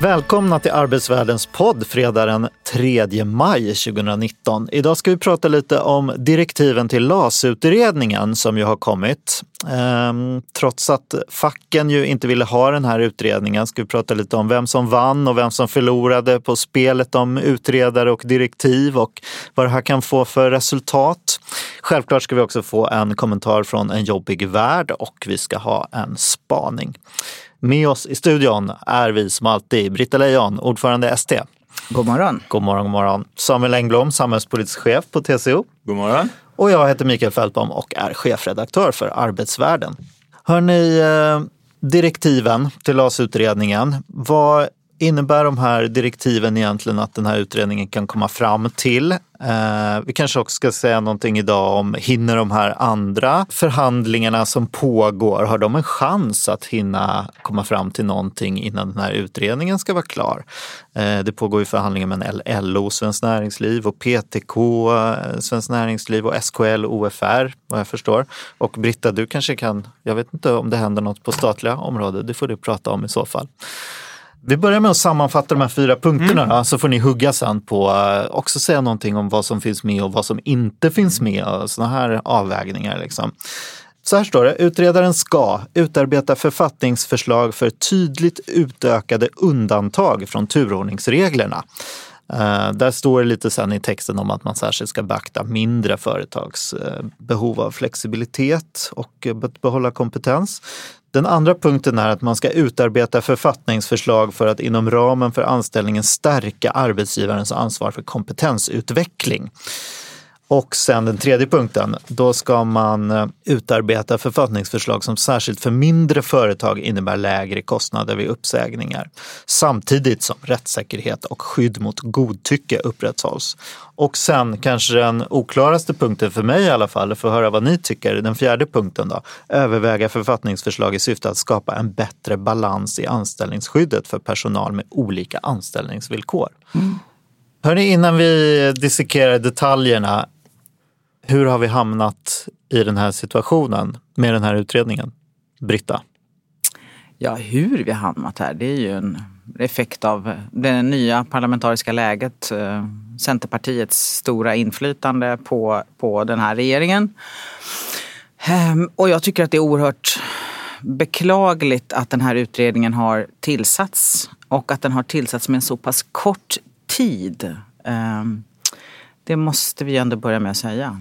Välkomna till Arbetsvärldens podd fredag den 3 maj 2019. Idag ska vi prata lite om direktiven till LAS-utredningen som ju har kommit. Ehm, trots att facken ju inte ville ha den här utredningen ska vi prata lite om vem som vann och vem som förlorade på spelet om utredare och direktiv och vad det här kan få för resultat. Självklart ska vi också få en kommentar från en jobbig värld och vi ska ha en spaning. Med oss i studion är vi som alltid Britta Lejon, ordförande ST. God morgon. God morgon, god morgon. Samuel Engblom, samhällspolitisk chef på TCO. God morgon. Och jag heter Mikael Fältbom och är chefredaktör för Arbetsvärlden. Hörni, eh, direktiven till LAS-utredningen. Vad innebär de här direktiven egentligen att den här utredningen kan komma fram till? Eh, vi kanske också ska säga någonting idag om, hinner de här andra förhandlingarna som pågår, har de en chans att hinna komma fram till någonting innan den här utredningen ska vara klar? Eh, det pågår ju förhandlingar med LO, Svenskt Näringsliv och PTK, eh, Svenskt Näringsliv och SKL, OFR vad jag förstår. Och Britta, du kanske kan, jag vet inte om det händer något på statliga området, det får du prata om i så fall. Vi börjar med att sammanfatta de här fyra punkterna mm. så får ni hugga sen på också säga någonting om vad som finns med och vad som inte finns med och sådana här avvägningar. Liksom. Så här står det, utredaren ska utarbeta författningsförslag för tydligt utökade undantag från turordningsreglerna. Uh, där står det lite sen i texten om att man särskilt ska beakta mindre företags uh, behov av flexibilitet och uh, behålla kompetens. Den andra punkten är att man ska utarbeta författningsförslag för att inom ramen för anställningen stärka arbetsgivarens ansvar för kompetensutveckling. Och sen den tredje punkten, då ska man eh, utarbeta författningsförslag som särskilt för mindre företag innebär lägre kostnader vid uppsägningar. Samtidigt som rättssäkerhet och skydd mot godtycke upprätthålls. Och sen kanske den oklaraste punkten för mig i alla fall, för att höra vad ni tycker, den fjärde punkten då. Överväga författningsförslag i syfte att skapa en bättre balans i anställningsskyddet för personal med olika anställningsvillkor. Mm. Hörni, innan vi dissekerar detaljerna, hur har vi hamnat i den här situationen med den här utredningen? Britta? Ja, hur vi har hamnat här, det är ju en effekt av det nya parlamentariska läget. Eh, Centerpartiets stora inflytande på, på den här regeringen. Ehm, och jag tycker att det är oerhört beklagligt att den här utredningen har tillsatts och att den har tillsatts med en så pass kort tid. Ehm, det måste vi ändå börja med att säga.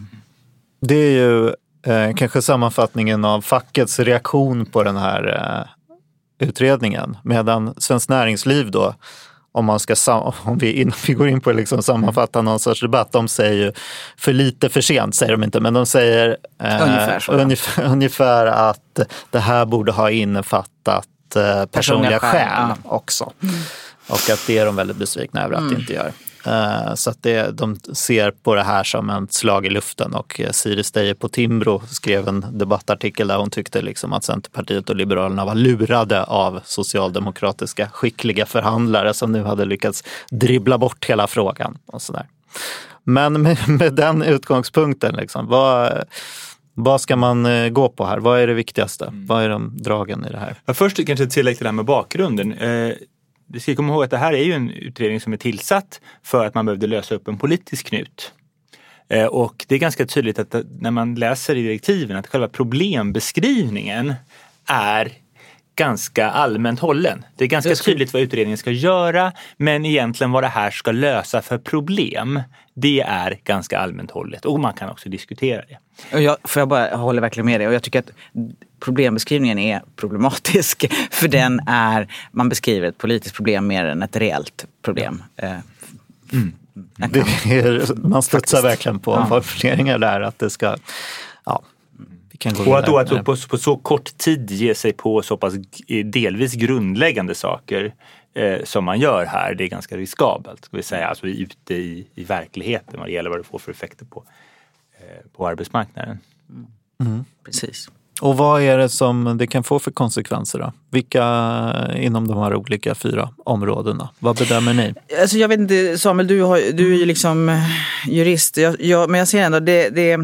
Det är ju eh, kanske sammanfattningen av fackets reaktion på den här eh, utredningen. Medan Svenskt Näringsliv då, om, man ska, om vi, innan vi går in på att liksom sammanfatta någon sorts debatt, de säger ju för lite för sent, säger de inte, men de säger eh, ungefär, ungefär, ungefär, att det här borde ha innefattat eh, personliga, personliga skäl också. Mm. Och att det är de väldigt besvikna över att mm. det inte gör. Eh, så att det, de ser på det här som ett slag i luften och eh, Siri Steyer på Timbro skrev en debattartikel där hon tyckte liksom att Centerpartiet och Liberalerna var lurade av socialdemokratiska skickliga förhandlare som nu hade lyckats dribbla bort hela frågan. och så där. Men med, med den utgångspunkten, liksom, vad, vad ska man eh, gå på här? Vad är det viktigaste? Mm. Vad är de dragen i det här? Ja, först kanske tillägg till det här med bakgrunden vi ska komma ihåg att det här är ju en utredning som är tillsatt för att man behövde lösa upp en politisk knut. Eh, och det är ganska tydligt att när man läser i direktiven att själva problembeskrivningen är ganska allmänt hållen. Det är ganska tydligt vad utredningen ska göra men egentligen vad det här ska lösa för problem det är ganska allmänt hållet och man kan också diskutera det. Jag, för jag, bara, jag håller verkligen med dig och jag tycker att problembeskrivningen är problematisk för den är, man beskriver ett politiskt problem mer än ett reellt problem. Eh, mm. Är, man studsar verkligen på ja. formuleringar där att det ska, ja, vi kan gå Och att då att på, på så kort tid ge sig på så pass delvis grundläggande saker eh, som man gör här, det är ganska riskabelt. Ska vi säga. Alltså ute i, i verkligheten vad det gäller vad det får för effekter på, eh, på arbetsmarknaden. Precis. Och vad är det som det kan få för konsekvenser då? Vilka inom de här olika fyra områdena? Vad bedömer ni? Alltså jag vet inte, Samuel, du, har, du är ju liksom eh, jurist. Jag, jag, men jag ser ändå det, det,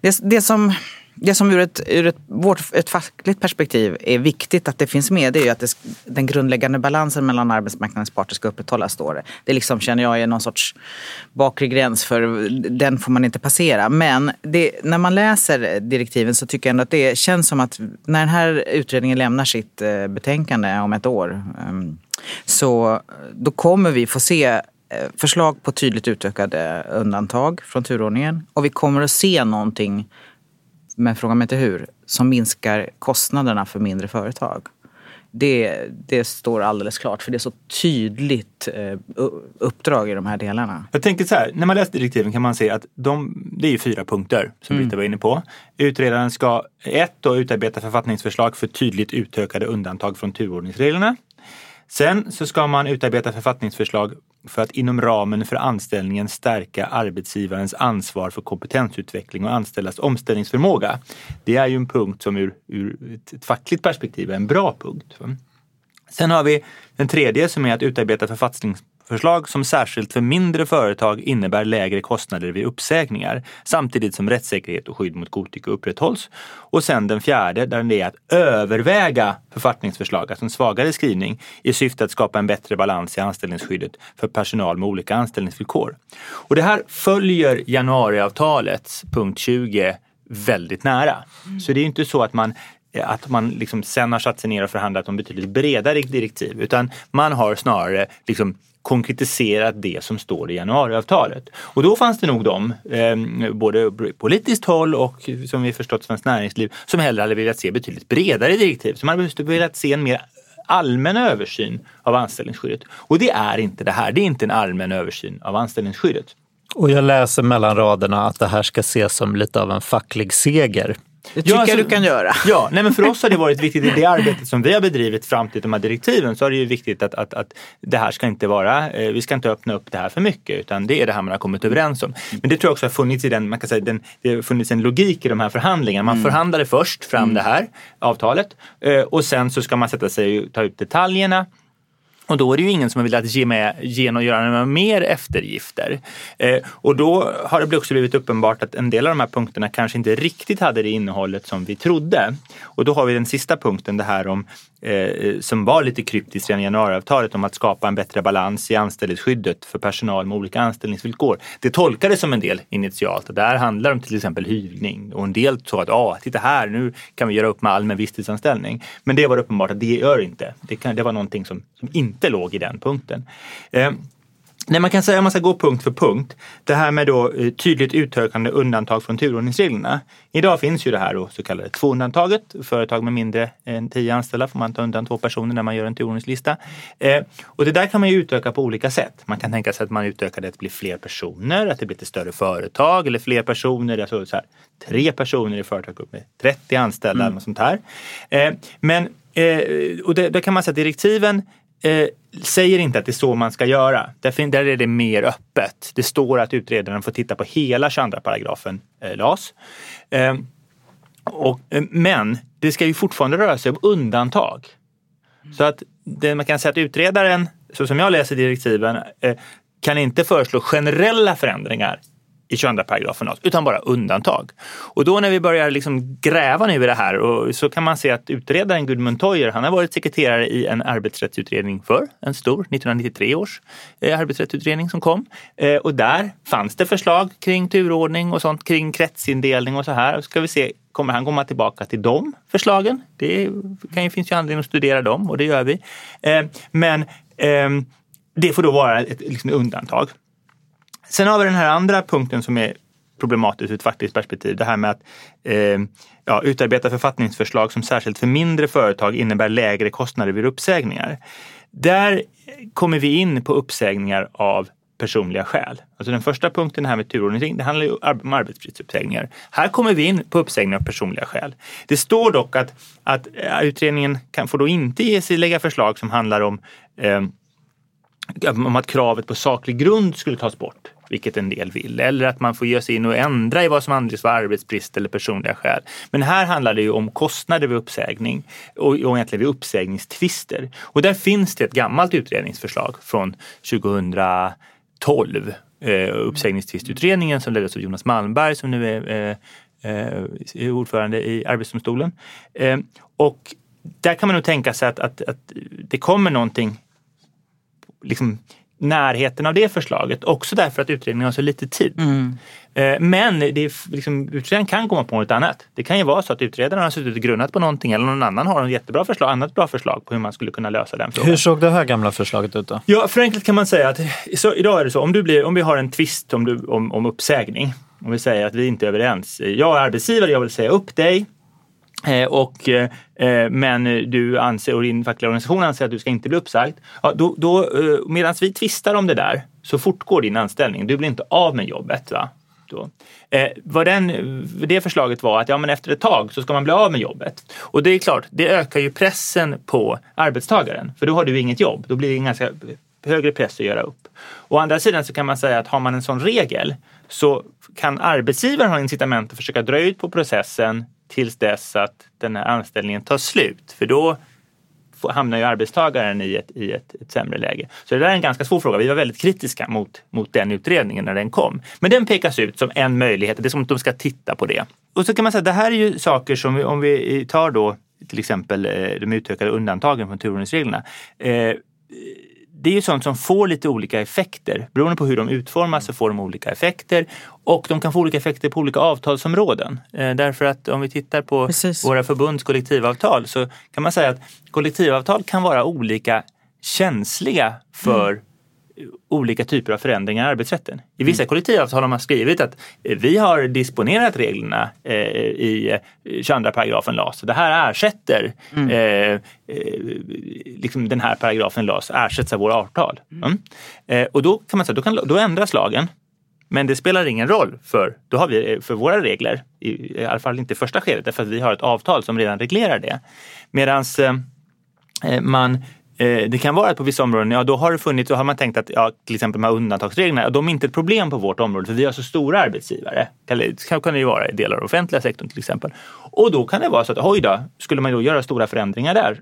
det, det som det som ur ett, ur ett, vårt, ett fackligt perspektiv är viktigt att det finns med det är ju att det, den grundläggande balansen mellan arbetsmarknadens parter ska upprätthållas. Står det. det liksom, känner jag är någon sorts bakre gräns för den får man inte passera. Men det, när man läser direktiven så tycker jag ändå att det känns som att när den här utredningen lämnar sitt eh, betänkande om ett år ehm, så då kommer vi få se eh, förslag på tydligt utökade undantag från turordningen och vi kommer att se någonting men fråga mig inte hur, som minskar kostnaderna för mindre företag. Det, det står alldeles klart, för det är så tydligt eh, uppdrag i de här delarna. Jag tänker så här, när man läser direktiven kan man se att de, det är fyra punkter som Britta var inne på. Utredaren ska ett då utarbeta författningsförslag för tydligt utökade undantag från turordningsreglerna. Sen så ska man utarbeta författningsförslag för att inom ramen för anställningen stärka arbetsgivarens ansvar för kompetensutveckling och anställdas omställningsförmåga. Det är ju en punkt som ur, ur ett fackligt perspektiv är en bra punkt. Sen har vi den tredje som är att utarbeta författnings författningsförslag som särskilt för mindre företag innebär lägre kostnader vid uppsägningar samtidigt som rättssäkerhet och skydd mot godtycke upprätthålls. Och sen den fjärde där det är att överväga författningsförslag, alltså en svagare skrivning i syfte att skapa en bättre balans i anställningsskyddet för personal med olika anställningsvillkor. Och det här följer januariavtalets punkt 20 väldigt nära. Så det är inte så att man att man liksom sen har satt sig ner och förhandlat om betydligt bredare direktiv utan man har snarare liksom konkretiserat det som står i januariavtalet. Och då fanns det nog de, eh, både politiskt håll och som vi förstått Svenskt Näringsliv, som hellre hade velat se betydligt bredare direktiv. Som hade velat se en mer allmän översyn av anställningsskyddet. Och det är inte det här, det är inte en allmän översyn av anställningsskyddet. Och jag läser mellan raderna att det här ska ses som lite av en facklig seger. Det tycker jag alltså, du kan göra. Ja, nej men för oss har det varit viktigt i det arbetet som vi har bedrivit fram till de här direktiven så är det ju viktigt att, att, att det här ska inte vara, eh, vi ska inte öppna upp det här för mycket utan det är det här man har kommit överens om. Men det tror jag också har funnits i den, man kan säga, den, det har funnits en logik i de här förhandlingarna. Man mm. förhandlade först fram mm. det här avtalet eh, och sen så ska man sätta sig och ta ut detaljerna och då är det ju ingen som har velat ge, med, ge och göra några mer eftergifter. Eh, och då har det också blivit uppenbart att en del av de här punkterna kanske inte riktigt hade det innehållet som vi trodde. Och då har vi den sista punkten, det här om Eh, eh, som var lite kryptiskt redan i januariavtalet om att skapa en bättre balans i anställningsskyddet för personal med olika anställningsvillkor. Det tolkades som en del initialt och där handlar det om till exempel hyvning och en del sa att ah, titta här, nu kan vi göra upp med allmän visstidsanställning. Men det var uppenbart att det gör inte. Det, kan, det var någonting som, som inte låg i den punkten. Eh, Nej, man kan säga om man ska gå punkt för punkt. Det här med då eh, tydligt utökande undantag från turordningsreglerna. Idag finns ju det här då, så kallade tvåundantaget. Företag med mindre än tio anställda får man ta undan två personer när man gör en turordningslista. Eh, och det där kan man ju utöka på olika sätt. Man kan tänka sig att man utökar det att bli fler personer, att det blir ett större företag eller fler personer, alltså så här, tre personer i företag med 30 anställda mm. eller något sånt här. Eh, men eh, och det, där kan man säga att direktiven eh, säger inte att det är så man ska göra. Där, där är det mer öppet. Det står att utredaren får titta på hela 22 paragrafen eh, LAS. Eh, och, eh, men det ska ju fortfarande röra sig om undantag. Så att det, man kan säga att utredaren, så som jag läser direktiven, eh, kan inte föreslå generella förändringar i 22 paragrafen utan bara undantag. Och då när vi börjar liksom gräva nu i det här och så kan man se att utredaren Gudmund Toijer, han har varit sekreterare i en arbetsrättsutredning för en stor 1993 års eh, arbetsrättsutredning som kom. Eh, och där fanns det förslag kring turordning och sånt kring kretsindelning och så här. Ska vi se, kommer han komma tillbaka till de förslagen? Det kan finns ju anledning att studera dem och det gör vi. Eh, men ehm, det får då vara ett liksom, undantag. Sen har vi den här andra punkten som är problematisk ur ett faktiskt perspektiv. Det här med att eh, ja, utarbeta författningsförslag som särskilt för mindre företag innebär lägre kostnader vid uppsägningar. Där kommer vi in på uppsägningar av personliga skäl. Alltså den första punkten här med turordning, det handlar ju om arbetstidsuppsägningar. Här kommer vi in på uppsägningar av personliga skäl. Det står dock att, att eh, utredningen kan, får då inte ge sig lägga förslag som handlar om eh, om att kravet på saklig grund skulle tas bort, vilket en del vill. Eller att man får ge sig in och ändra i vad som anges vara arbetsbrist eller personliga skäl. Men här handlar det ju om kostnader vid uppsägning och, och egentligen vid uppsägningstvister. Och där finns det ett gammalt utredningsförslag från 2012 eh, uppsägningstvistutredningen som leddes av Jonas Malmberg som nu är eh, eh, ordförande i Arbetsdomstolen. Eh, och där kan man nog tänka sig att, att, att det kommer någonting liksom, närheten av det förslaget. Också därför att utredningen har så lite tid. Mm. Eh, men det är, liksom, utredaren kan komma på något annat. Det kan ju vara så att utredaren har suttit och grunnat på någonting eller någon annan har en jättebra förslag, annat bra förslag på hur man skulle kunna lösa den frågan. Hur såg det här gamla förslaget ut då? Ja, förenklat kan man säga att så, idag är det så om, du blir, om vi har en tvist om, om, om uppsägning. Om vi säger att vi inte är överens. Jag är arbetsgivare, jag vill säga upp dig. Eh, och, eh, eh, men du anser, och din fackliga organisation anser att du ska inte bli uppsagd. Ja, då, då, Medan vi tvistar om det där så fortgår din anställning. Du blir inte av med jobbet. Va? Då. Eh, vad den, det förslaget var att ja, men efter ett tag så ska man bli av med jobbet. Och det är klart, det ökar ju pressen på arbetstagaren. För då har du inget jobb. Då blir det en ganska högre press att göra upp. Å andra sidan så kan man säga att har man en sån regel så kan arbetsgivaren ha incitament att försöka dra ut på processen tills dess att den här anställningen tar slut. För då hamnar ju arbetstagaren i ett, i ett, ett sämre läge. Så det där är en ganska svår fråga. Vi var väldigt kritiska mot, mot den utredningen när den kom. Men den pekas ut som en möjlighet. Det är som att de ska titta på det. Och så kan man säga att det här är ju saker som, om vi tar då till exempel eh, de utökade undantagen från turordningsreglerna. Eh, det är ju sånt som får lite olika effekter. Beroende på hur de utformas så får de olika effekter. Och de kan få olika effekter på olika avtalsområden. Eh, därför att om vi tittar på Precis. våra förbunds kollektivavtal så kan man säga att kollektivavtal kan vara olika känsliga för mm olika typer av förändringar i arbetsrätten. I vissa mm. kollektivavtal har man skrivit att eh, vi har disponerat reglerna eh, i 22 eh, paragrafen LAS. Det här ersätter mm. eh, liksom den här paragrafen LAS ersätts av våra avtal. Mm. Eh, och då kan man säga, då, kan, då ändras lagen. Men det spelar ingen roll för, då har vi, för våra regler, i, i alla fall inte i första skedet, därför att vi har ett avtal som redan reglerar det. Medan eh, man Eh, det kan vara att på vissa områden, ja då har det funnits, då har man tänkt att ja, till exempel de här undantagsreglerna, de är inte ett problem på vårt område för vi har så stora arbetsgivare. Det kan, kan det ju vara i delar av offentliga sektorn till exempel. Och då kan det vara så att, oj då, skulle man då göra stora förändringar där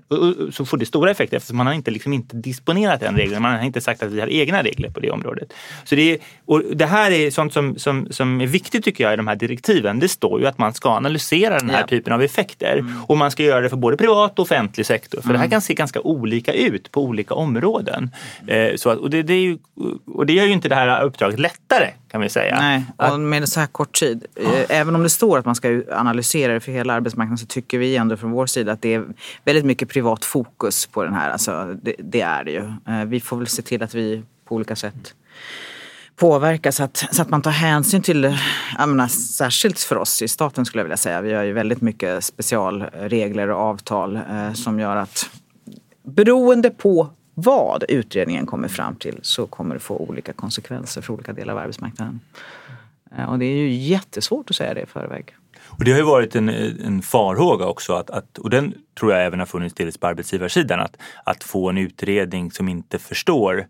så får det stora effekter eftersom man har inte, liksom inte disponerat den regeln. Man har inte sagt att vi har egna regler på det området. Så det, är, och det här är sånt som, som, som är viktigt tycker jag i de här direktiven. Det står ju att man ska analysera den här ja. typen av effekter mm. och man ska göra det för både privat och offentlig sektor. För mm. det här mm. kan se ganska olika ut på olika områden. Eh, så och, det, det är ju, och det gör ju inte det här uppdraget lättare kan vi säga. Nej, och med så här kort tid. Eh, även om det står att man ska analysera det för hela arbetsmarknaden så tycker vi ändå från vår sida att det är väldigt mycket privat fokus på den här. Alltså, det, det är det ju. Eh, vi får väl se till att vi på olika sätt påverka så att, så att man tar hänsyn till, jag menar, särskilt för oss i staten skulle jag vilja säga. Vi har ju väldigt mycket specialregler och avtal eh, som gör att beroende på vad utredningen kommer fram till så kommer det få olika konsekvenser för olika delar av arbetsmarknaden. Eh, och det är ju jättesvårt att säga det i förväg. Och det har ju varit en, en farhåga också, att, att, och den tror jag även har funnits delvis på arbetsgivarsidan, att, att få en utredning som inte förstår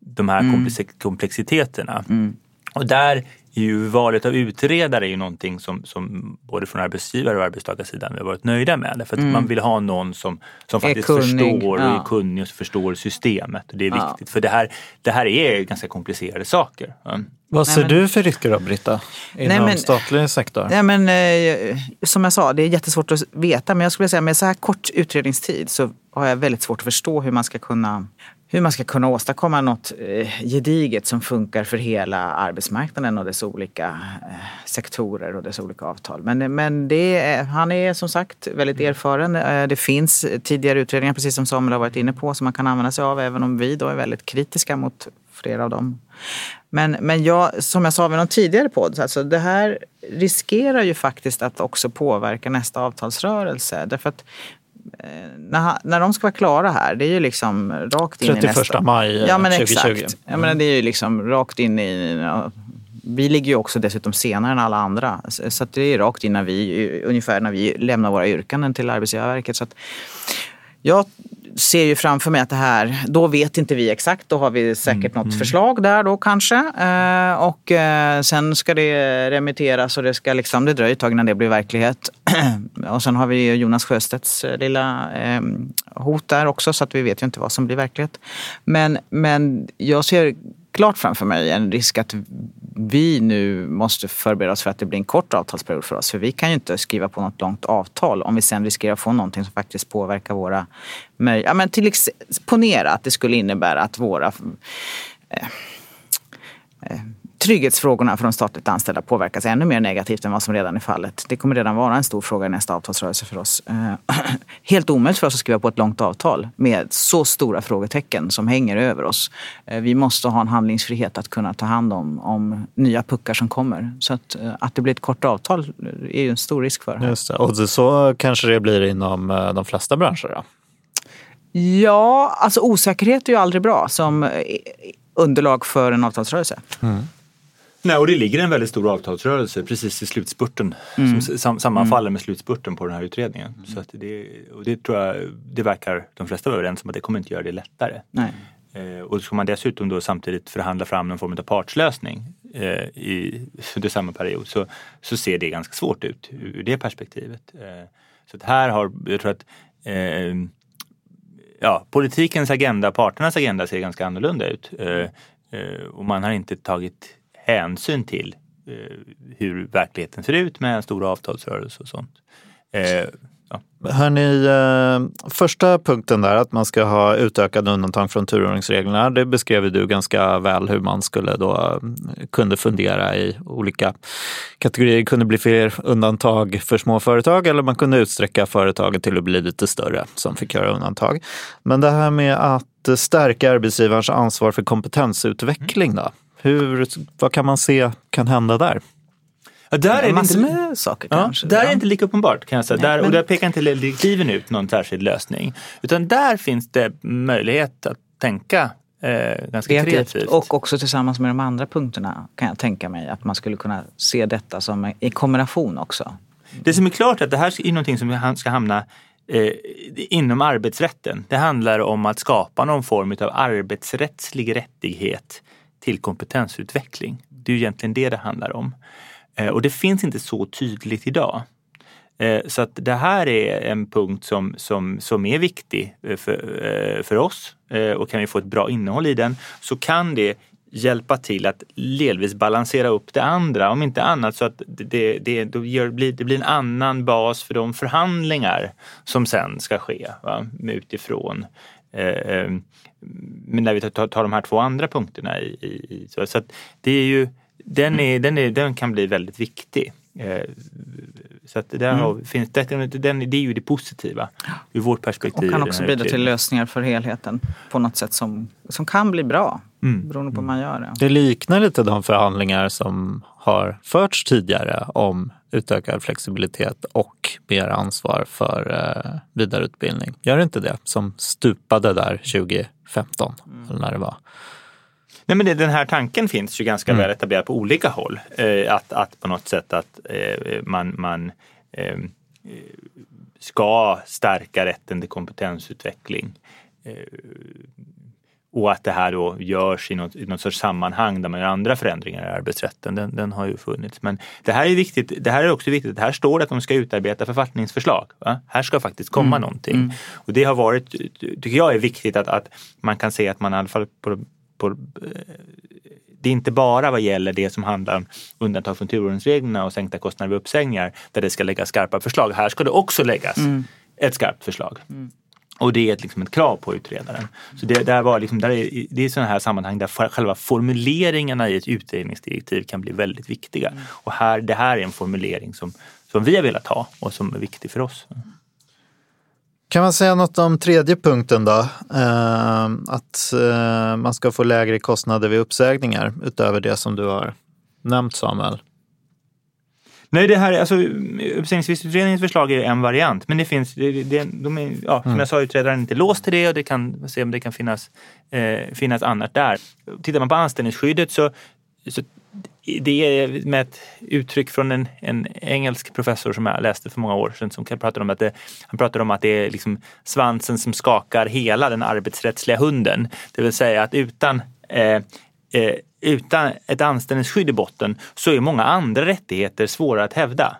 de här mm. komplexiteterna. Mm. Och där ju valet av utredare är ju någonting som, som både från arbetsgivare och arbetstagarsidan vi har varit nöjda med. För att mm. man vill ha någon som, som faktiskt förstår och är kunnig och förstår systemet. det är viktigt ja. för det här, det här är ganska komplicerade saker. Mm. Vad ser nej, men, du för risker då Britta? Inom nej, men, statlig sektor? Nej, men, eh, som jag sa, det är jättesvårt att veta. Men jag skulle säga med så här kort utredningstid så har jag väldigt svårt att förstå hur man ska kunna hur man ska kunna åstadkomma något eh, gediget som funkar för hela arbetsmarknaden och dess olika eh, sektorer och dess olika avtal. Men, men det är, han är som sagt väldigt mm. erfaren. Eh, det finns tidigare utredningar, precis som Samuel har varit inne på, som man kan använda sig av även om vi då är väldigt kritiska mot flera av dem. Men, men jag, som jag sa vid någon tidigare podd, alltså det här riskerar ju faktiskt att också påverka nästa avtalsrörelse. Därför att när, när de ska vara klara här, det är ju liksom rakt in 31 i nästa... 31 maj ja, men 2020. Exakt. Ja, men det är ju liksom rakt in i... Ja, vi ligger ju också dessutom senare än alla andra. Så det är rakt in när vi, ungefär när vi lämnar våra yrkanden till Arbetsgivarverket. Så att, ja, ser ju framför mig att det här, då vet inte vi exakt, då har vi säkert något förslag där då kanske. Eh, och eh, sen ska det remitteras och det ska liksom, det dröjer ett tag innan det blir verklighet. och sen har vi Jonas Sjöstedts eh, lilla eh, hot där också så att vi vet ju inte vad som blir verklighet. Men, men jag ser klart framför mig en risk att vi nu måste förbereda oss för att det blir en kort avtalsperiod för oss. För vi kan ju inte skriva på något långt avtal om vi sen riskerar att få någonting som faktiskt påverkar våra möjligheter. Ja, men till exempel, ponera att det skulle innebära att våra eh, trygghetsfrågorna för de statligt anställda påverkas ännu mer negativt än vad som redan är fallet. Det kommer redan vara en stor fråga i nästa avtalsrörelse för oss. Eh, helt omöjligt för oss att skriva på ett långt avtal med så stora frågetecken som hänger över oss. Eh, vi måste ha en handlingsfrihet att kunna ta hand om, om nya puckar som kommer. Så att, eh, att det blir ett kort avtal är ju en stor risk för. Just det. Och så kanske det blir inom de flesta branscher? Då? Ja, alltså osäkerhet är ju aldrig bra som underlag för en avtalsrörelse. Mm. Nej, och det ligger en väldigt stor avtalsrörelse precis i slutspurten mm. som sammanfaller med slutspurten på den här utredningen. Mm. Så det, och det tror jag, det verkar de flesta vara överens om att det kommer inte göra det lättare. Nej. Eh, och ska man dessutom då samtidigt förhandla fram någon form av partslösning eh, i under samma period så, så ser det ganska svårt ut ur det perspektivet. Eh, så att här har, jag tror att eh, ja, politikens agenda, parternas agenda ser ganska annorlunda ut. Eh, eh, och man har inte tagit hänsyn till eh, hur verkligheten ser ut med en stor avtalsrörelse och sånt. Eh, ja. Hörni, eh, första punkten där att man ska ha utökade undantag från turordningsreglerna. Det beskrev du ganska väl hur man skulle då eh, kunde fundera i olika kategorier. Det kunde bli fler undantag för små företag eller man kunde utsträcka företaget till att bli lite större som fick göra undantag. Men det här med att stärka arbetsgivarens ansvar för kompetensutveckling då? Hur, vad kan man se kan hända där? Ja, där är massor inte, med saker ja, kanske. Där ja. är det inte lika uppenbart kan jag säga. Nej, där, men... Och där pekar inte direktiven ut någon särskild lösning. Utan där finns det möjlighet att tänka eh, ganska kreativt. kreativt. Och också tillsammans med de andra punkterna kan jag tänka mig att man skulle kunna se detta som i kombination också. Det som är klart är att det här är någonting som ska hamna eh, inom arbetsrätten. Det handlar om att skapa någon form av arbetsrättslig rättighet till kompetensutveckling. Det är ju egentligen det det handlar om. Eh, och det finns inte så tydligt idag. Eh, så att det här är en punkt som, som, som är viktig eh, för, för oss och kan vi få ett bra innehåll i den så kan det hjälpa till att delvis balansera upp det andra. Om inte annat så att det, det, det, gör, det blir en annan bas för de förhandlingar som sen ska ske va? utifrån eh, men när vi tar, tar de här två andra punkterna i, i, så, så att det är ju, den, är, den, är, den kan bli väldigt viktig. Eh, så att där mm. har, finns, det, den, det är ju det positiva ur vårt perspektiv. Och kan också bidra till lösningar för helheten på något sätt som, som kan bli bra mm. beroende på hur man gör det. Det liknar lite de förhandlingar som har förts tidigare om utökad flexibilitet och mer ansvar för eh, vidareutbildning. Gör inte det? Som stupade där 2015 mm. eller när det var. Nej, men det, den här tanken finns ju ganska mm. väl etablerad på olika håll. Eh, att, att på något sätt att eh, man, man eh, ska stärka rätten till kompetensutveckling. Eh, och att det här då görs i något, i något sorts sammanhang där man gör andra förändringar i arbetsrätten. Den, den har ju funnits. Men det här är viktigt. Det här är också viktigt. Här står det att de ska utarbeta författningsförslag. Va? Här ska faktiskt komma mm. någonting. Mm. Och det har varit, tycker jag är viktigt att, att man kan se att man i alla fall på, på det är inte bara vad gäller det som handlar om undantag från turordningsreglerna och sänkta kostnader vid uppsägningar där det ska läggas skarpa förslag. Här ska det också läggas mm. ett skarpt förslag. Mm. Och det är ett, liksom ett krav på utredaren. Så det, där var liksom, där är, det är sådana här sammanhang där själva formuleringarna i ett utredningsdirektiv kan bli väldigt viktiga. Mm. Och här, det här är en formulering som, som vi har velat ha och som är viktig för oss. Kan man säga något om tredje punkten då? Eh, att eh, man ska få lägre kostnader vid uppsägningar utöver det som du har nämnt Samuel. Nej, det här, alltså, uppsägningstvistutredningens förslag är en variant. Men det finns, det, det, de är, ja, som mm. jag sa, utredaren är inte låst till det och det kan se om det kan finnas, eh, finnas annat där. Tittar man på anställningsskyddet så, så det är med ett uttryck från en, en engelsk professor som jag läste för många år sedan som pratade om att det, han pratade om att det är liksom svansen som skakar hela den arbetsrättsliga hunden. Det vill säga att utan eh, eh, utan ett anställningsskydd i botten så är många andra rättigheter svåra att hävda.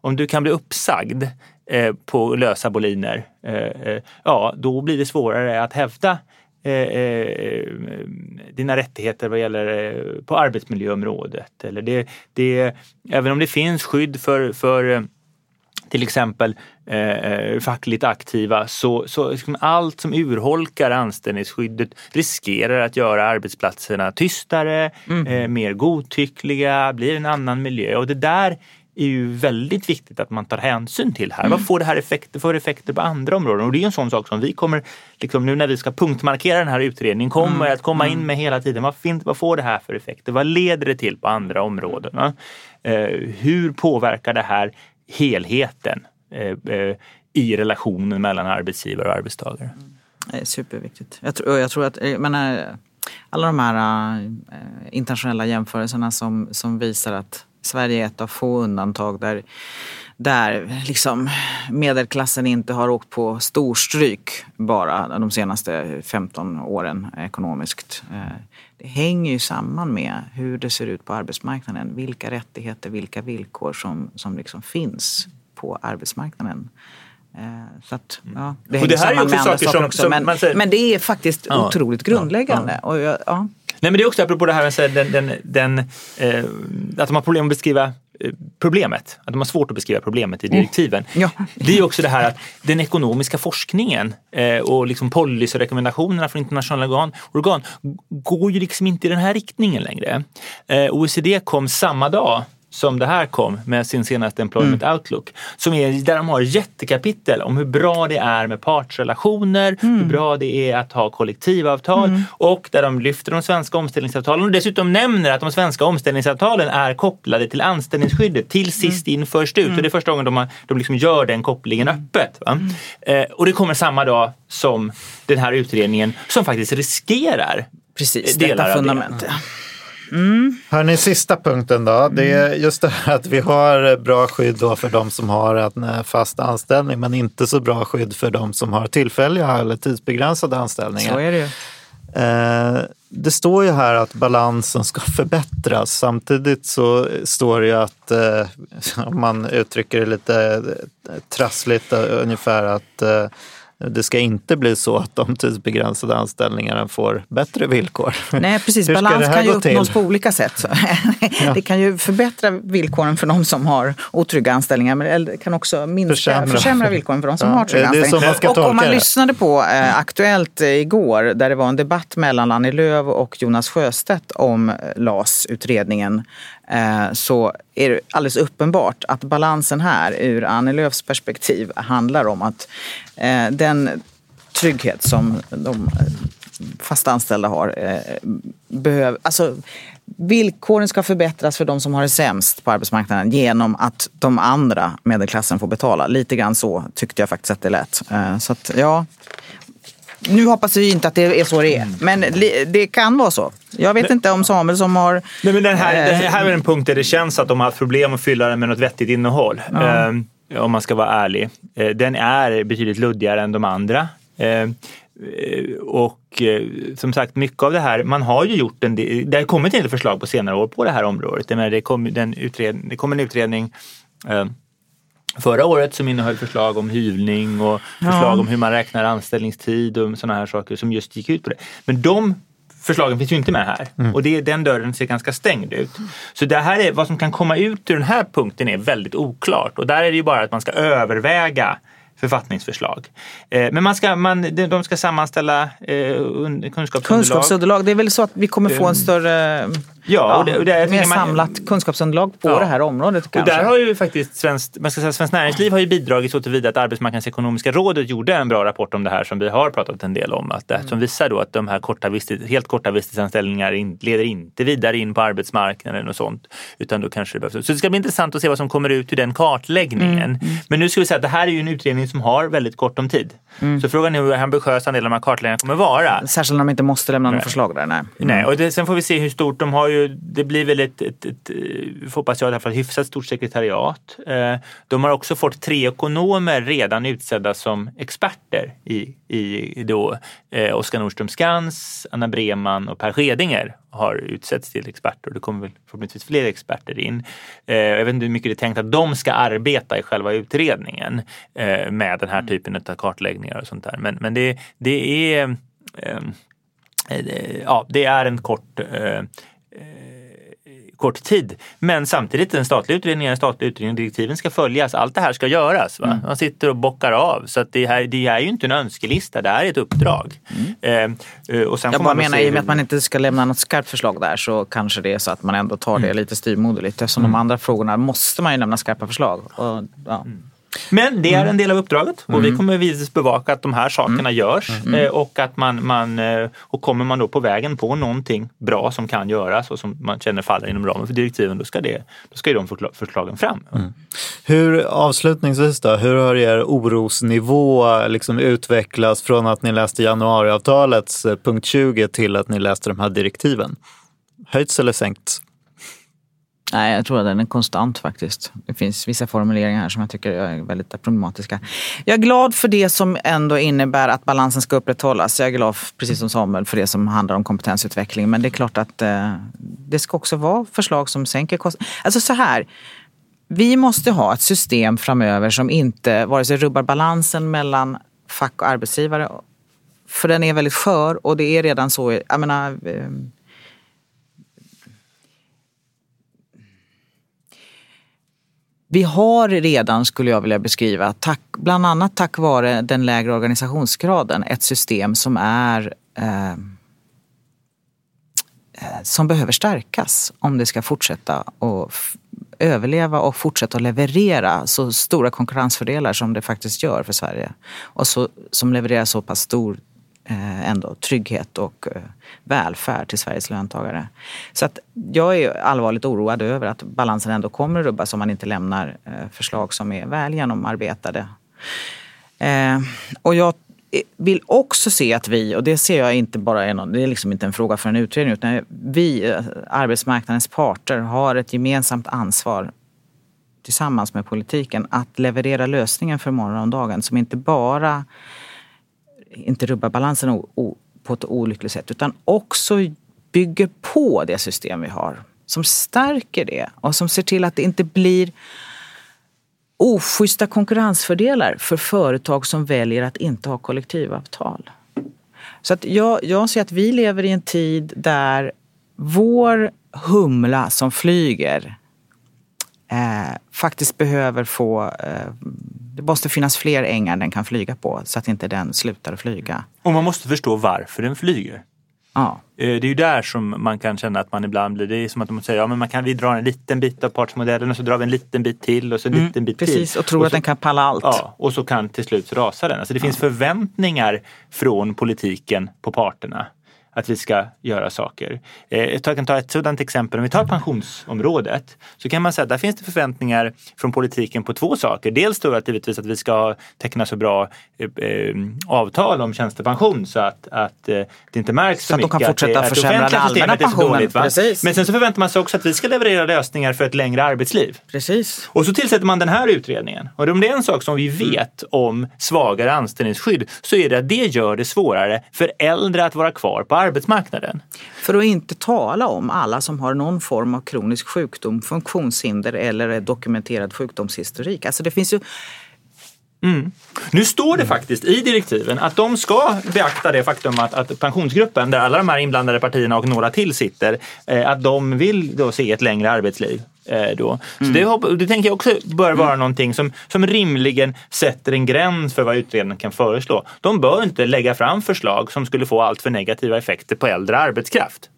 Om du kan bli uppsagd eh, på lösa boliner, eh, eh, ja då blir det svårare att hävda eh, eh, dina rättigheter vad gäller på arbetsmiljöområdet. Eller det, det, även om det finns skydd för, för till exempel eh, fackligt aktiva så, så liksom allt som urholkar anställningsskyddet riskerar att göra arbetsplatserna tystare, Mm. eh, mer godtyckliga, blir en annan miljö och det där är ju väldigt viktigt att man tar hänsyn till här. Mm. Vad får det här effekter för effekter på andra områden? Och det är en sån sak som vi kommer, liksom, nu när vi ska punktmarkera den här utredningen, kommer Mm. att komma in med hela tiden. Vad, finns, vad får det här för effekter? Vad leder det till på andra områden? Eh, hur påverkar det här helheten eh, eh, i relationen mellan arbetsgivare och arbetstagare? Det är superviktigt. Jag tror, jag tror att, jag menar, alla de här internationella jämförelserna som, som visar att Sverige är ett av få undantag där, där liksom medelklassen inte har åkt på storstryk bara de senaste 15 åren ekonomiskt. Det hänger ju samman med hur det ser ut på arbetsmarknaden. Vilka rättigheter, vilka villkor som, som liksom finns på arbetsmarknaden. Eh, Så att, ja, det Och det hänger här är samman också med andra saker saker som- också. som Men, man säger- men det är faktiskt Ja, otroligt ja, grundläggande. Jag, ja. Nej men det är också apropå det här med den, den, den, eh, att de har problem att beskriva problemet. Att de har svårt att beskriva problemet i direktiven. Ja. Det är också det här att den ekonomiska forskningen eh, och liksom policyrekommendationerna från internationella organ, organ går ju liksom inte i den här riktningen längre. Eh, OECD kom samma dag som det här kom med sin senaste Employment Outlook. Som är, där de har jättekapitel om hur bra det är med partsrelationer, hur bra det är att ha kollektivavtal och där de lyfter de svenska omställningsavtalen och dessutom nämner att de svenska omställningsavtalen är kopplade till anställningsskyddet till sist in först ut. Och det är första gången de, har, de liksom gör den kopplingen öppet. Va? Eh, och det kommer samma dag som den här utredningen som faktiskt riskerar Precis, delar detta av det. Ja. Hörni, sista punkten då. Det är just det här att vi har bra skydd då för de som har en eh, fast anställning men inte så bra skydd för de som har tillfälliga eller tidsbegränsade anställningar. Så är det ju. Eh, Det står ju här att balansen ska förbättras. Samtidigt så står det ju att, eh, om man uttrycker det lite trassligt, ungefär att det ska inte bli så att de tidsbegränsade anställningarna får bättre villkor. Nej, precis. Balans kan ju gå till? uppnås på olika sätt. Det kan ju förbättra villkoren för de som har otrygga anställningar men det kan också minska, Försämra. försämra, villkoren för de som Ja, har trygga det är så anställningar. och om man det. lyssnade på eh, Aktuellt igår där det var en debatt mellan Annie Lööf och Jonas Sjöstedt om eh, LAS-utredningen Eh, så är det alldeles uppenbart att balansen här ur Annie Lööfs perspektiv handlar om att eh, den trygghet som de fast anställda har. Eh, behöv, alltså, villkoren ska förbättras för de som har det sämst på arbetsmarknaden genom att de andra medelklassen får betala. Lite grann så tyckte jag faktiskt att det lät. Så att, ja. Nu hoppas vi inte att det är så det är, men det kan vara så. Jag vet inte om Samuel som har... Nej, men den här, Eh, det här är en punkt där det känns att de har haft problem att fylla den med något vettigt innehåll. Eh, om man ska vara ärlig. Eh, den är betydligt luddigare än de andra. Eh, eh, och eh, som sagt, mycket av det här, man har ju gjort en del, det har kommit en del förslag på senare år på det här området. Det, kom, den utred, det kom en utredning eh, förra året som innehöll förslag om hyvling och förslag om hur man räknar anställningstid och sådana här saker som just gick ut på det. Men de förslagen finns ju inte med här och det, den dörren ser ganska stängd ut. Så det här är, vad som kan komma ut ur den här punkten är väldigt oklart och där är det ju bara att man ska överväga författningsförslag. Eh, men man ska, man, de ska sammanställa eh, un- kunskapsunderlag. Kunskapsunderlag, det är väl så att vi kommer få en större, Ja, och det- och det- mer man- samlat kunskapsunderlag på Ja. det här området Och kanske. där har ju faktiskt Svenskt, man ska säga, Svenskt Näringsliv har ju bidragit så tillvida att Arbetsmarknadsekonomiska rådet gjorde en bra rapport om det här som vi har pratat en del om. Att det, Som visar då att de här korta helt korta visstidsanställningar in, leder inte vidare in på arbetsmarknaden och sånt. Utan då kanske det behövs. Så det ska bli intressant att se vad som kommer ut ur den kartläggningen. Men nu ska vi säga att det här är ju en utredning som har väldigt kort om tid. Så frågan är hur ambitiös en del av de här kartläggningarna kommer vara. Särskilt när de inte måste lämna några förslag där. Nej. Nej, och det, sen får vi se hur stort de har ju, det blir väl ett, ett, ett, eh, ett hoppas jag, i alla fall hyfsat stort sekretariat. Eh, de har också fått tre ekonomer redan utsedda som experter i, i då, eh, Oskar Nordström Skans, Anna Breman och Per Skedinger har utsetts till experter. Det kommer väl förhoppningsvis fler experter in. Jag vet inte hur mycket det är tänkt att de ska arbeta i själva utredningen med den här typen av kartläggningar och sånt där. Men, men det, det är ja, det är en kort kort tid. Men samtidigt en statlig utredning är en statlig utredning. Direktiven ska följas. Allt det här ska göras. Va? Mm. Man sitter och bockar av. Så att det, här, det är ju inte en önskelista. Det här är ett uppdrag. Mm. Eh, och sen Jag bara menar, i och med att man inte ska lämna något skarpt förslag där så kanske det är så att man ändå tar det mm. lite styvmoderligt. Eftersom mm. de andra frågorna måste man ju lämna skarpa förslag. Och, ja. Mm. Men det är en del av uppdraget och mm. vi kommer givetvis bevaka att de här sakerna mm. görs mm. Eh, och att man, man eh, och kommer man då på vägen på någonting bra som kan göras och som man känner faller inom ramen för direktiven då ska, det, då ska ju de förslagen fram. Mm. Hur, avslutningsvis då, hur har er orosnivå liksom utvecklats från att ni läste januariavtalets eh, punkt 20 till att ni läste de här direktiven? Höjts eller sänkts? Nej, jag tror att den är konstant faktiskt. Det finns vissa formuleringar här som jag tycker är väldigt problematiska. Jag är glad för det som ändå innebär att balansen ska upprätthållas. Jag är glad, precis som Samuel, för det som handlar om kompetensutveckling. Men det är klart att eh, det ska också vara förslag som sänker kostnader. Alltså så här, vi måste ha ett system framöver som inte vare sig rubbar balansen mellan fack och arbetsgivare. För den är väldigt skör och det är redan så. Jag menar, eh, Vi har redan, skulle jag vilja beskriva, tack, bland annat tack vare den lägre organisationsgraden, ett system som är eh, eh som behöver stärkas om det ska fortsätta att överleva och fortsätta att leverera så stora konkurrensfördelar som det faktiskt gör för Sverige. Och så, som levererar så pass stor Eh, ändå trygghet och eh, välfärd till Sveriges löntagare. Så att jag är allvarligt oroad över att balansen ändå kommer att rubbas om man inte lämnar eh, förslag som är väl genomarbetade. Och jag vill också se att vi, och det ser jag inte bara är någon, det är liksom inte en fråga för en utredning, utan vi, arbetsmarknadens parter, har ett gemensamt ansvar tillsammans med politiken att leverera lösningen för morgondagen som inte bara inte rubbar balansen på ett olyckligt sätt utan också bygger på det system vi har. Som stärker det och som ser till att det inte blir oschyssta konkurrensfördelar för företag som väljer att inte ha kollektivavtal. Så att jag, jag ser att vi lever i en tid där vår humla som flyger eh, faktiskt behöver få eh, det måste finnas fler ängar den kan flyga på så att inte den slutar flyga. Och man måste förstå varför den flyger. Ja. Eh, det är ju där som man kan känna att man ibland blir, det är som att man säger, ja men man kan, vi drar en liten bit av partsmodellen och så drar vi en liten bit till och så en mm, liten bit precis, till. Precis, och tror och så, att den kan palla allt. Ja, och så kan till slut rasa den. Alltså det finns förväntningar från politiken på parterna att vi ska göra saker. Eh, jag kan ta ett sådant exempel. Om vi tar pensionsområdet så kan man säga att där finns det förväntningar från politiken på två saker. Dels då att givetvis att vi ska teckna så bra eh, eh avtal om tjänstepension så att, att eh, det inte märks så, så mycket att de kan fortsätta att, det, försämra den allmänna pensionen. Dåligt, Men sen så förväntar man sig också att vi ska leverera lösningar för ett längre arbetsliv. Precis. Och så tillsätter man den här utredningen. Och om det är en sak som vi vet om svagare anställningsskydd så är det att det gör det svårare för äldre att vara kvar på arbetsmarknaden. För att inte tala om alla som har någon form av kronisk sjukdom, funktionshinder eller dokumenterad sjukdomshistorik. Alltså det finns ju Mm. Nu står det faktiskt i direktiven att de ska beakta det faktum att, att pensionsgruppen, där alla de här inblandade partierna och några till sitter, eh, att de vill då se ett längre arbetsliv. Eh, då. Så mm. det, det tänker jag också bör vara mm. någonting som, som rimligen sätter en gräns för vad utredningen kan föreslå. De bör inte lägga fram förslag som skulle få allt för negativa effekter på äldre arbetskraft.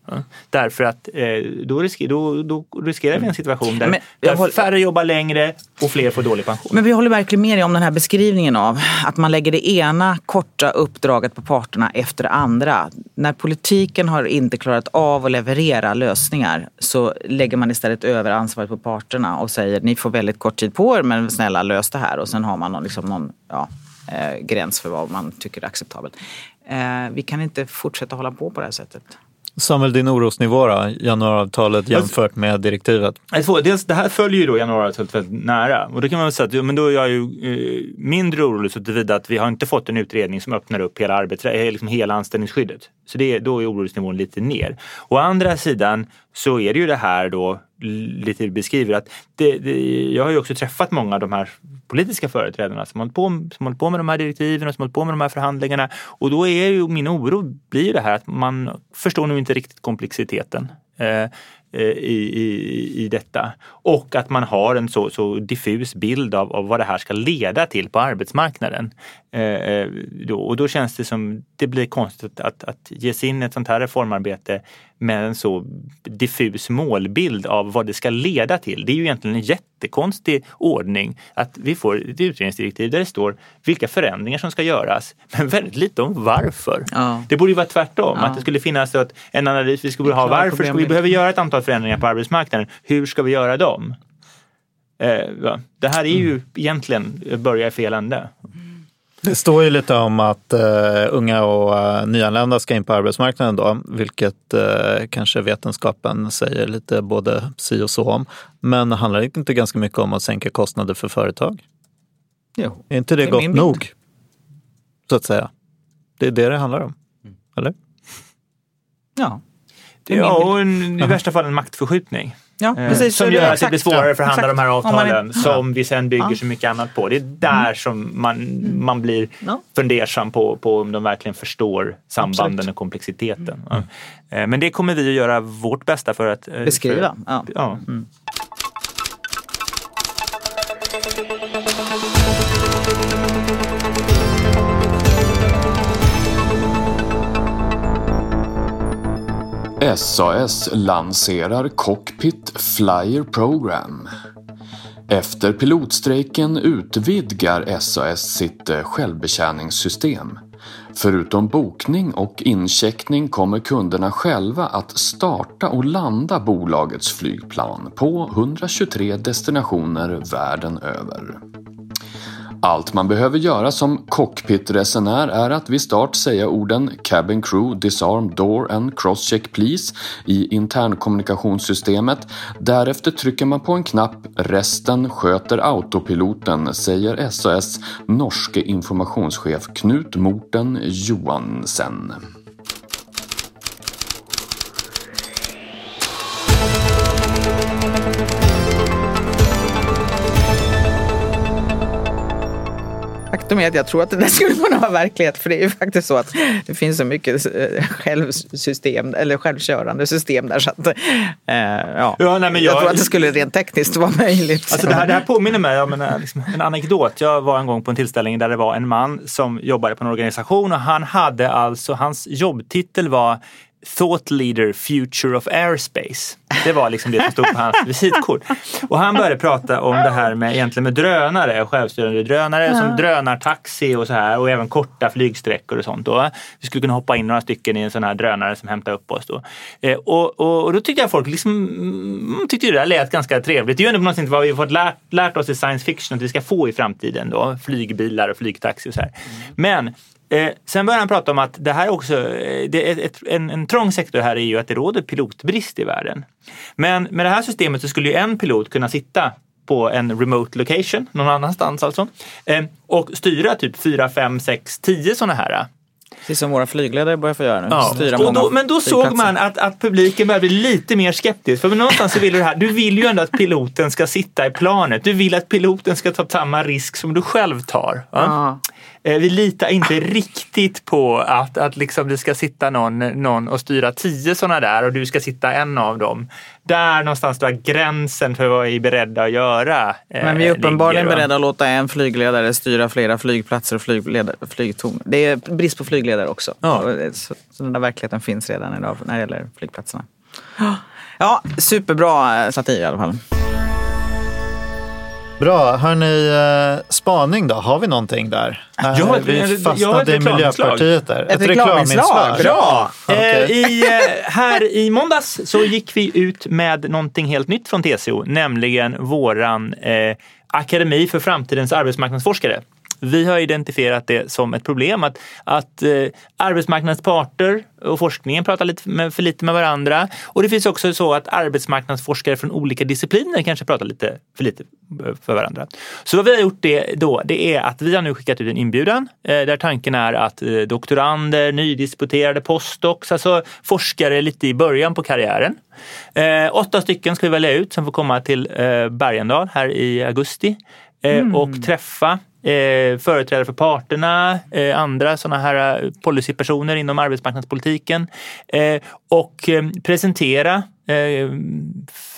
Därför att eh, då, risker, då, då, riskerar vi en situation där, där håller... färre jobbar längre och fler får dålig pension. Men vi håller verkligen med dig om den här beskrivningen av att man lägger det ena korta uppdraget på parterna efter det andra. När politiken har inte klarat av att leverera lösningar så lägger man istället över ansvaret på parterna och säger ni får väldigt kort tid på er men snälla lös det här och sen har man någon, liksom någon ja, eh, gräns för vad man tycker är acceptabelt. Eh, vi kan inte fortsätta hålla på på det här sättet. Samuel, din orosnivå då? Januariavtalet jämfört med direktivet? Alltså, dels, det här följer ju då januariavtalet väldigt nära och då kan man väl säga att men då är jag ju eh, mindre orolig så tillvida att vi har inte fått en utredning som öppnar upp hela, arbets, eh, liksom hela anställningsskyddet. Så det, då är orosnivån lite ner. Å andra sidan så är det ju det här då lite beskriver att det, det, jag har ju också träffat många av de här politiska företrädarna som hållit på, som hållit på med de här direktiven och som hållit på med de här förhandlingarna. Och då är ju min oro blir det här att man förstår nog inte riktigt komplexiteten. Eh, eh, i, i, i detta. Och att man har en så, så diffus bild av, av vad det här ska leda till på arbetsmarknaden. Eh, då, och då känns det som det blir konstigt att, att ge sig in i ett sånt här reformarbete med en så diffus målbild av vad det ska leda till. Det är ju egentligen en jättekonstig ordning att vi får ett utredningsdirektiv där det står vilka förändringar som ska göras, men väldigt lite om varför. Ja. Det borde ju vara tvärtom, ja. att det skulle finnas en analys, vi skulle ha varför ska vi behöver göra ett antal förändringar på arbetsmarknaden, hur ska vi göra dem? Eh, det här är ju mm. egentligen börja i fel ände. Det står ju lite om att uh, unga och uh, nyanlända ska in på arbetsmarknaden då, vilket uh, kanske vetenskapen säger lite både si och så om. Men handlar det inte ganska mycket om att sänka kostnader för företag? Jo. Är inte det, det gott nog? Så att säga. Det är det det handlar om. Mm. Eller? Ja. Ja, och en, i värsta fall en maktförskjutning. Ja, eh, precis, som gör att det blir svårare att förhandla de här avtalen är, som vi sen bygger ja. så mycket annat på. Det är där mm. som man, mm. man blir ja. fundersam på, på om de verkligen förstår sambanden Absolut. och komplexiteten. Mm. Ja. Men det kommer vi att göra vårt bästa för att eh, beskriva. För, ja. SAS lanserar Cockpit Flyer Program. Efter pilotstrejken utvidgar SAS sitt eh, självbetjäningssystem. Förutom bokning och incheckning kommer kunderna själva att starta och landa bolagets flygplan på 123 destinationer världen över. Allt man behöver göra som cockpitresenär är att vid start säga orden “Cabin crew disarm door and crosscheck please” i internkommunikationssystemet. Därefter trycker man på en knapp “Resten sköter autopiloten” säger SAS norske informationschef Knut Morten Johansen. Faktum är att jag tror att det där skulle kunna vara verklighet. För det är ju faktiskt så att det finns så mycket eh, självsystem, eller självkörande system där. Så att, eh, ja. ja nej, men jag, jag tror att det skulle rent tekniskt vara möjligt. Alltså det, här, det här påminner mig om en, liksom, en anekdot. Jag var en gång på en tillställning där det var en man som jobbade på en organisation och han hade alltså, hans jobbtitel var Thought Leader Future of Airspace. Det var liksom det som stod på hans visitkort. Och han började prata om det här med, egentligen med drönare, självstyrande drönare ja. som drönartaxi och så här och även korta flygsträckor och sånt. Då. Vi skulle kunna hoppa in några stycken i en sån här drönare som hämtar upp oss. Då. Eh, och, och, och, då tyckte jag folk liksom, mm, tyckte det där lät ganska trevligt. Det är ju ändå på något sätt vad vi har fått lärt, lärt oss i science fiction att vi ska få i framtiden. Då. Flygbilar och flygtaxi och så här. Mm. Men Eh, sen börjar han prata om att det här också, eh, det är ett, en, en trång sektor här är ju att det råder pilotbrist i världen. Men med det här systemet så skulle ju en pilot kunna sitta på en remote location, någon annanstans alltså, eh, och styra typ 4, 5, 6, 10 sådana här. Precis som våra flygledare börjar få göra nu. Ja. Styra och då, men då såg man att, att publiken började bli lite mer skeptisk. För någonstans så vill du det här, du vill ju ändå att piloten ska sitta i planet. Du vill att piloten ska ta samma risk som du själv tar. Ja? Eh, vi litar inte riktigt på att, att liksom det ska sitta någon, någon och styra tio sådana där och du ska sitta en av dem. Där någonstans där gränsen för vad vi är beredda att göra. Eh, Men vi är uppenbarligen ligger, beredda att låta en flygledare styra flera flygplatser och flygtorn. Det är brist på flygledare också. Ja. Så, så den där verkligheten finns redan idag när det gäller flygplatserna. Ja, superbra eh, satir i alla fall. Bra. Hörni, eh, spaning då? Har vi någonting där? Ja, vi fastnade i Miljöpartiet där. Ett, ett reklaminslag. Bra! Okay. Eh, I, eh, här i måndags så gick vi ut med någonting helt nytt från TCO, nämligen våran eh, Akademi för framtidens arbetsmarknadsforskare. Vi har identifierat det som ett problem att, att eh, arbetsmarknadens parter och forskningen pratar lite med, för lite med varandra. Och det finns också så att arbetsmarknadsforskare från olika discipliner kanske pratar lite för lite eh, för varandra. Så vad vi har gjort det då, det är att vi har nu skickat ut en inbjudan eh, där tanken är att eh, doktorander, nydisputerade postdocs, alltså forskare lite i början på karriären. Eh, åtta stycken ska vi välja ut som får komma till eh, Bergendal här i augusti eh, Mm. och träffa eh, företrädare för parterna, eh, andra sådana här eh, policypersoner inom arbetsmarknadspolitiken eh, och eh, presentera eh,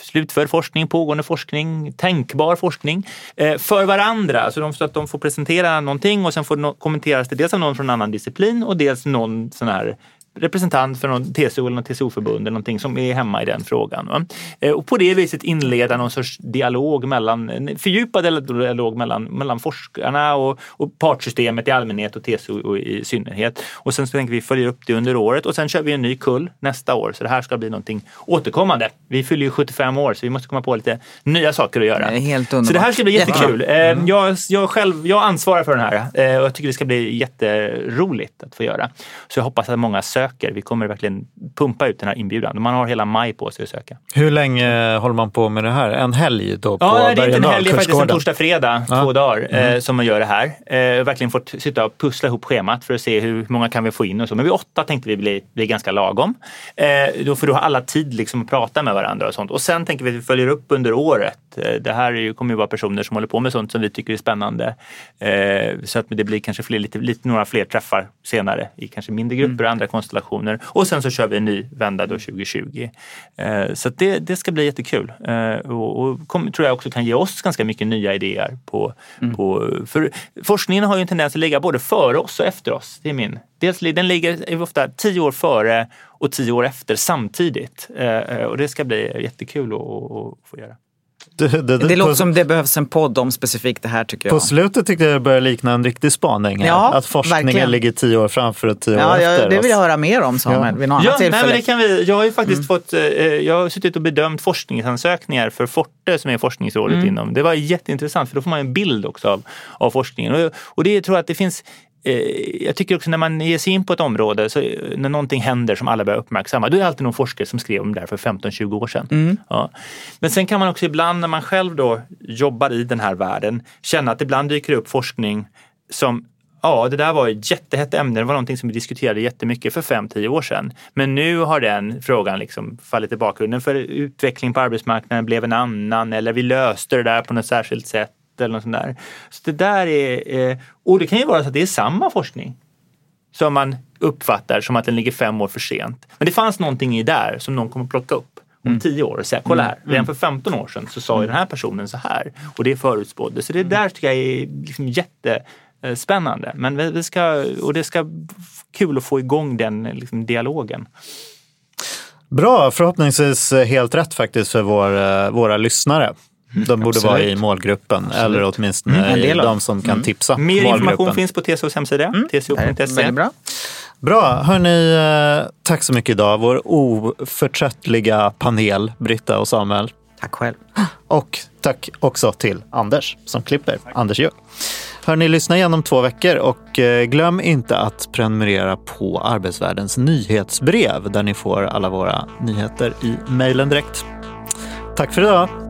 slutförd forskning, pågående forskning, tänkbar forskning eh, för varandra. Så, de, så att de får presentera någonting och sen får det kommenteras det dels av någon från en annan disciplin och dels någon sån här representant för någon TCO eller TCO-förbund eller någonting som är hemma i den frågan. Va? Eh, Och på det viset inleda någon sorts dialog mellan, fördjupad dialog mellan, mellan forskarna och, och partsystemet i allmänhet och TCO i synnerhet. Och sen så tänker vi följa upp det under året och sen kör vi en ny kull nästa år. Så det här ska bli någonting återkommande. Vi fyller ju 75 år så vi måste komma på lite nya saker att göra. Det Så det här ska bli jättekul. Eh, Jag, jag, själv, jag ansvarar för den här eh, och jag tycker det ska bli jätteroligt att få göra. Så jag hoppas att många söker. Vi kommer verkligen pumpa ut den här inbjudan. Man har hela maj på sig att söka. Hur länge håller man på med det här? En helg då på Ja, nej, det är inte en helg, det är faktiskt en kursgården? torsdag, fredag, Ja. två dagar eh, som man gör det här. Eh, verkligen fått sitta och pussla ihop schemat för att se hur många kan vi få in och så. Men vid åtta tänkte vi bli, bli ganska lagom. Eh, då får du ha alla tid liksom att prata med varandra och sånt. Och sen tänker vi att vi följer upp under året. Eh, det här är ju, kommer ju vara personer som håller på med sånt som vi tycker är spännande. Eh, så att det blir kanske fler, lite, lite, några fler träffar senare i kanske mindre grupper och andra konstellationer. Och sen så kör vi en ny vända då 2020. Eh, så det, det ska bli jättekul. Eh, och och kom, tror jag också kan ge oss ganska mycket nya idéer. På, på, för forskningen har ju en tendens att ligga både före oss och efter oss. Det är min. Dels, den ligger ofta tio år före och tio år efter samtidigt. Eh, och det ska bli jättekul att, att få göra. Det, det, Det låter på, som det behövs en podd om specifikt det här tycker på jag. slutet tyckte jag det började likna en riktig spaning. Här. Ja, att forskningen verkligen. ligger tio år framför och tio år Ja, efter. jag, det vill jag höra mer om Samuel Ja. vid något Ja, annat nej, tillfälle. men det kan vi. Jag har ju faktiskt fått, eh, jag har suttit och bedömt forskningsansökningar för Forte som är forskningsrådet inom. Det var jätteintressant för då får man en bild också av, av forskningen. Och, och det tror jag att det finns jag tycker också när man ger sig in på ett område, så eh, när någonting händer som alla börjar uppmärksamma, då är det alltid någon forskare som skrev om det här för 15-20 år sedan. Ja. Men sen kan man också ibland när man själv då jobbar i den här världen känna att ibland dyker det upp forskning som Ja, det där var ett jättehett ämne. Det var någonting som vi diskuterade jättemycket för 5-10 år sedan. Men nu har den frågan liksom fallit i bakgrunden för utveckling på arbetsmarknaden blev en annan eller vi löste det där på något särskilt sätt eller något sånt där. Så det där är, eh, och det kan ju vara så att det är samma forskning som man uppfattar som att den ligger fem år för sent. Men det fanns någonting i där som någon kommer plocka upp om tio år och säga, kolla här, redan för 15 år sedan så sa ju den här personen så här och det förutspådde. Så det där tycker jag är liksom jättespännande. Men vi ska, och det ska kul att få igång den liksom, dialogen. Bra, förhoppningsvis helt rätt faktiskt för vår, eh, våra lyssnare. De borde vara i målgruppen eller åtminstone En i de som kan tipsa Mer information målgruppen. finns på TCOs hemsida, är tco.se. bra. Bra, hörni, eh, tack så mycket idag. Vår oförtröttliga panel, Britta och Samuel. Tack själv. Och tack också till Anders som klipper, Anders Ljung. Hörni, lyssna igen om två veckor och eh, glöm inte att prenumerera på Arbetsvärldens nyhetsbrev där ni får alla våra nyheter i mejlen direkt. Tack för idag!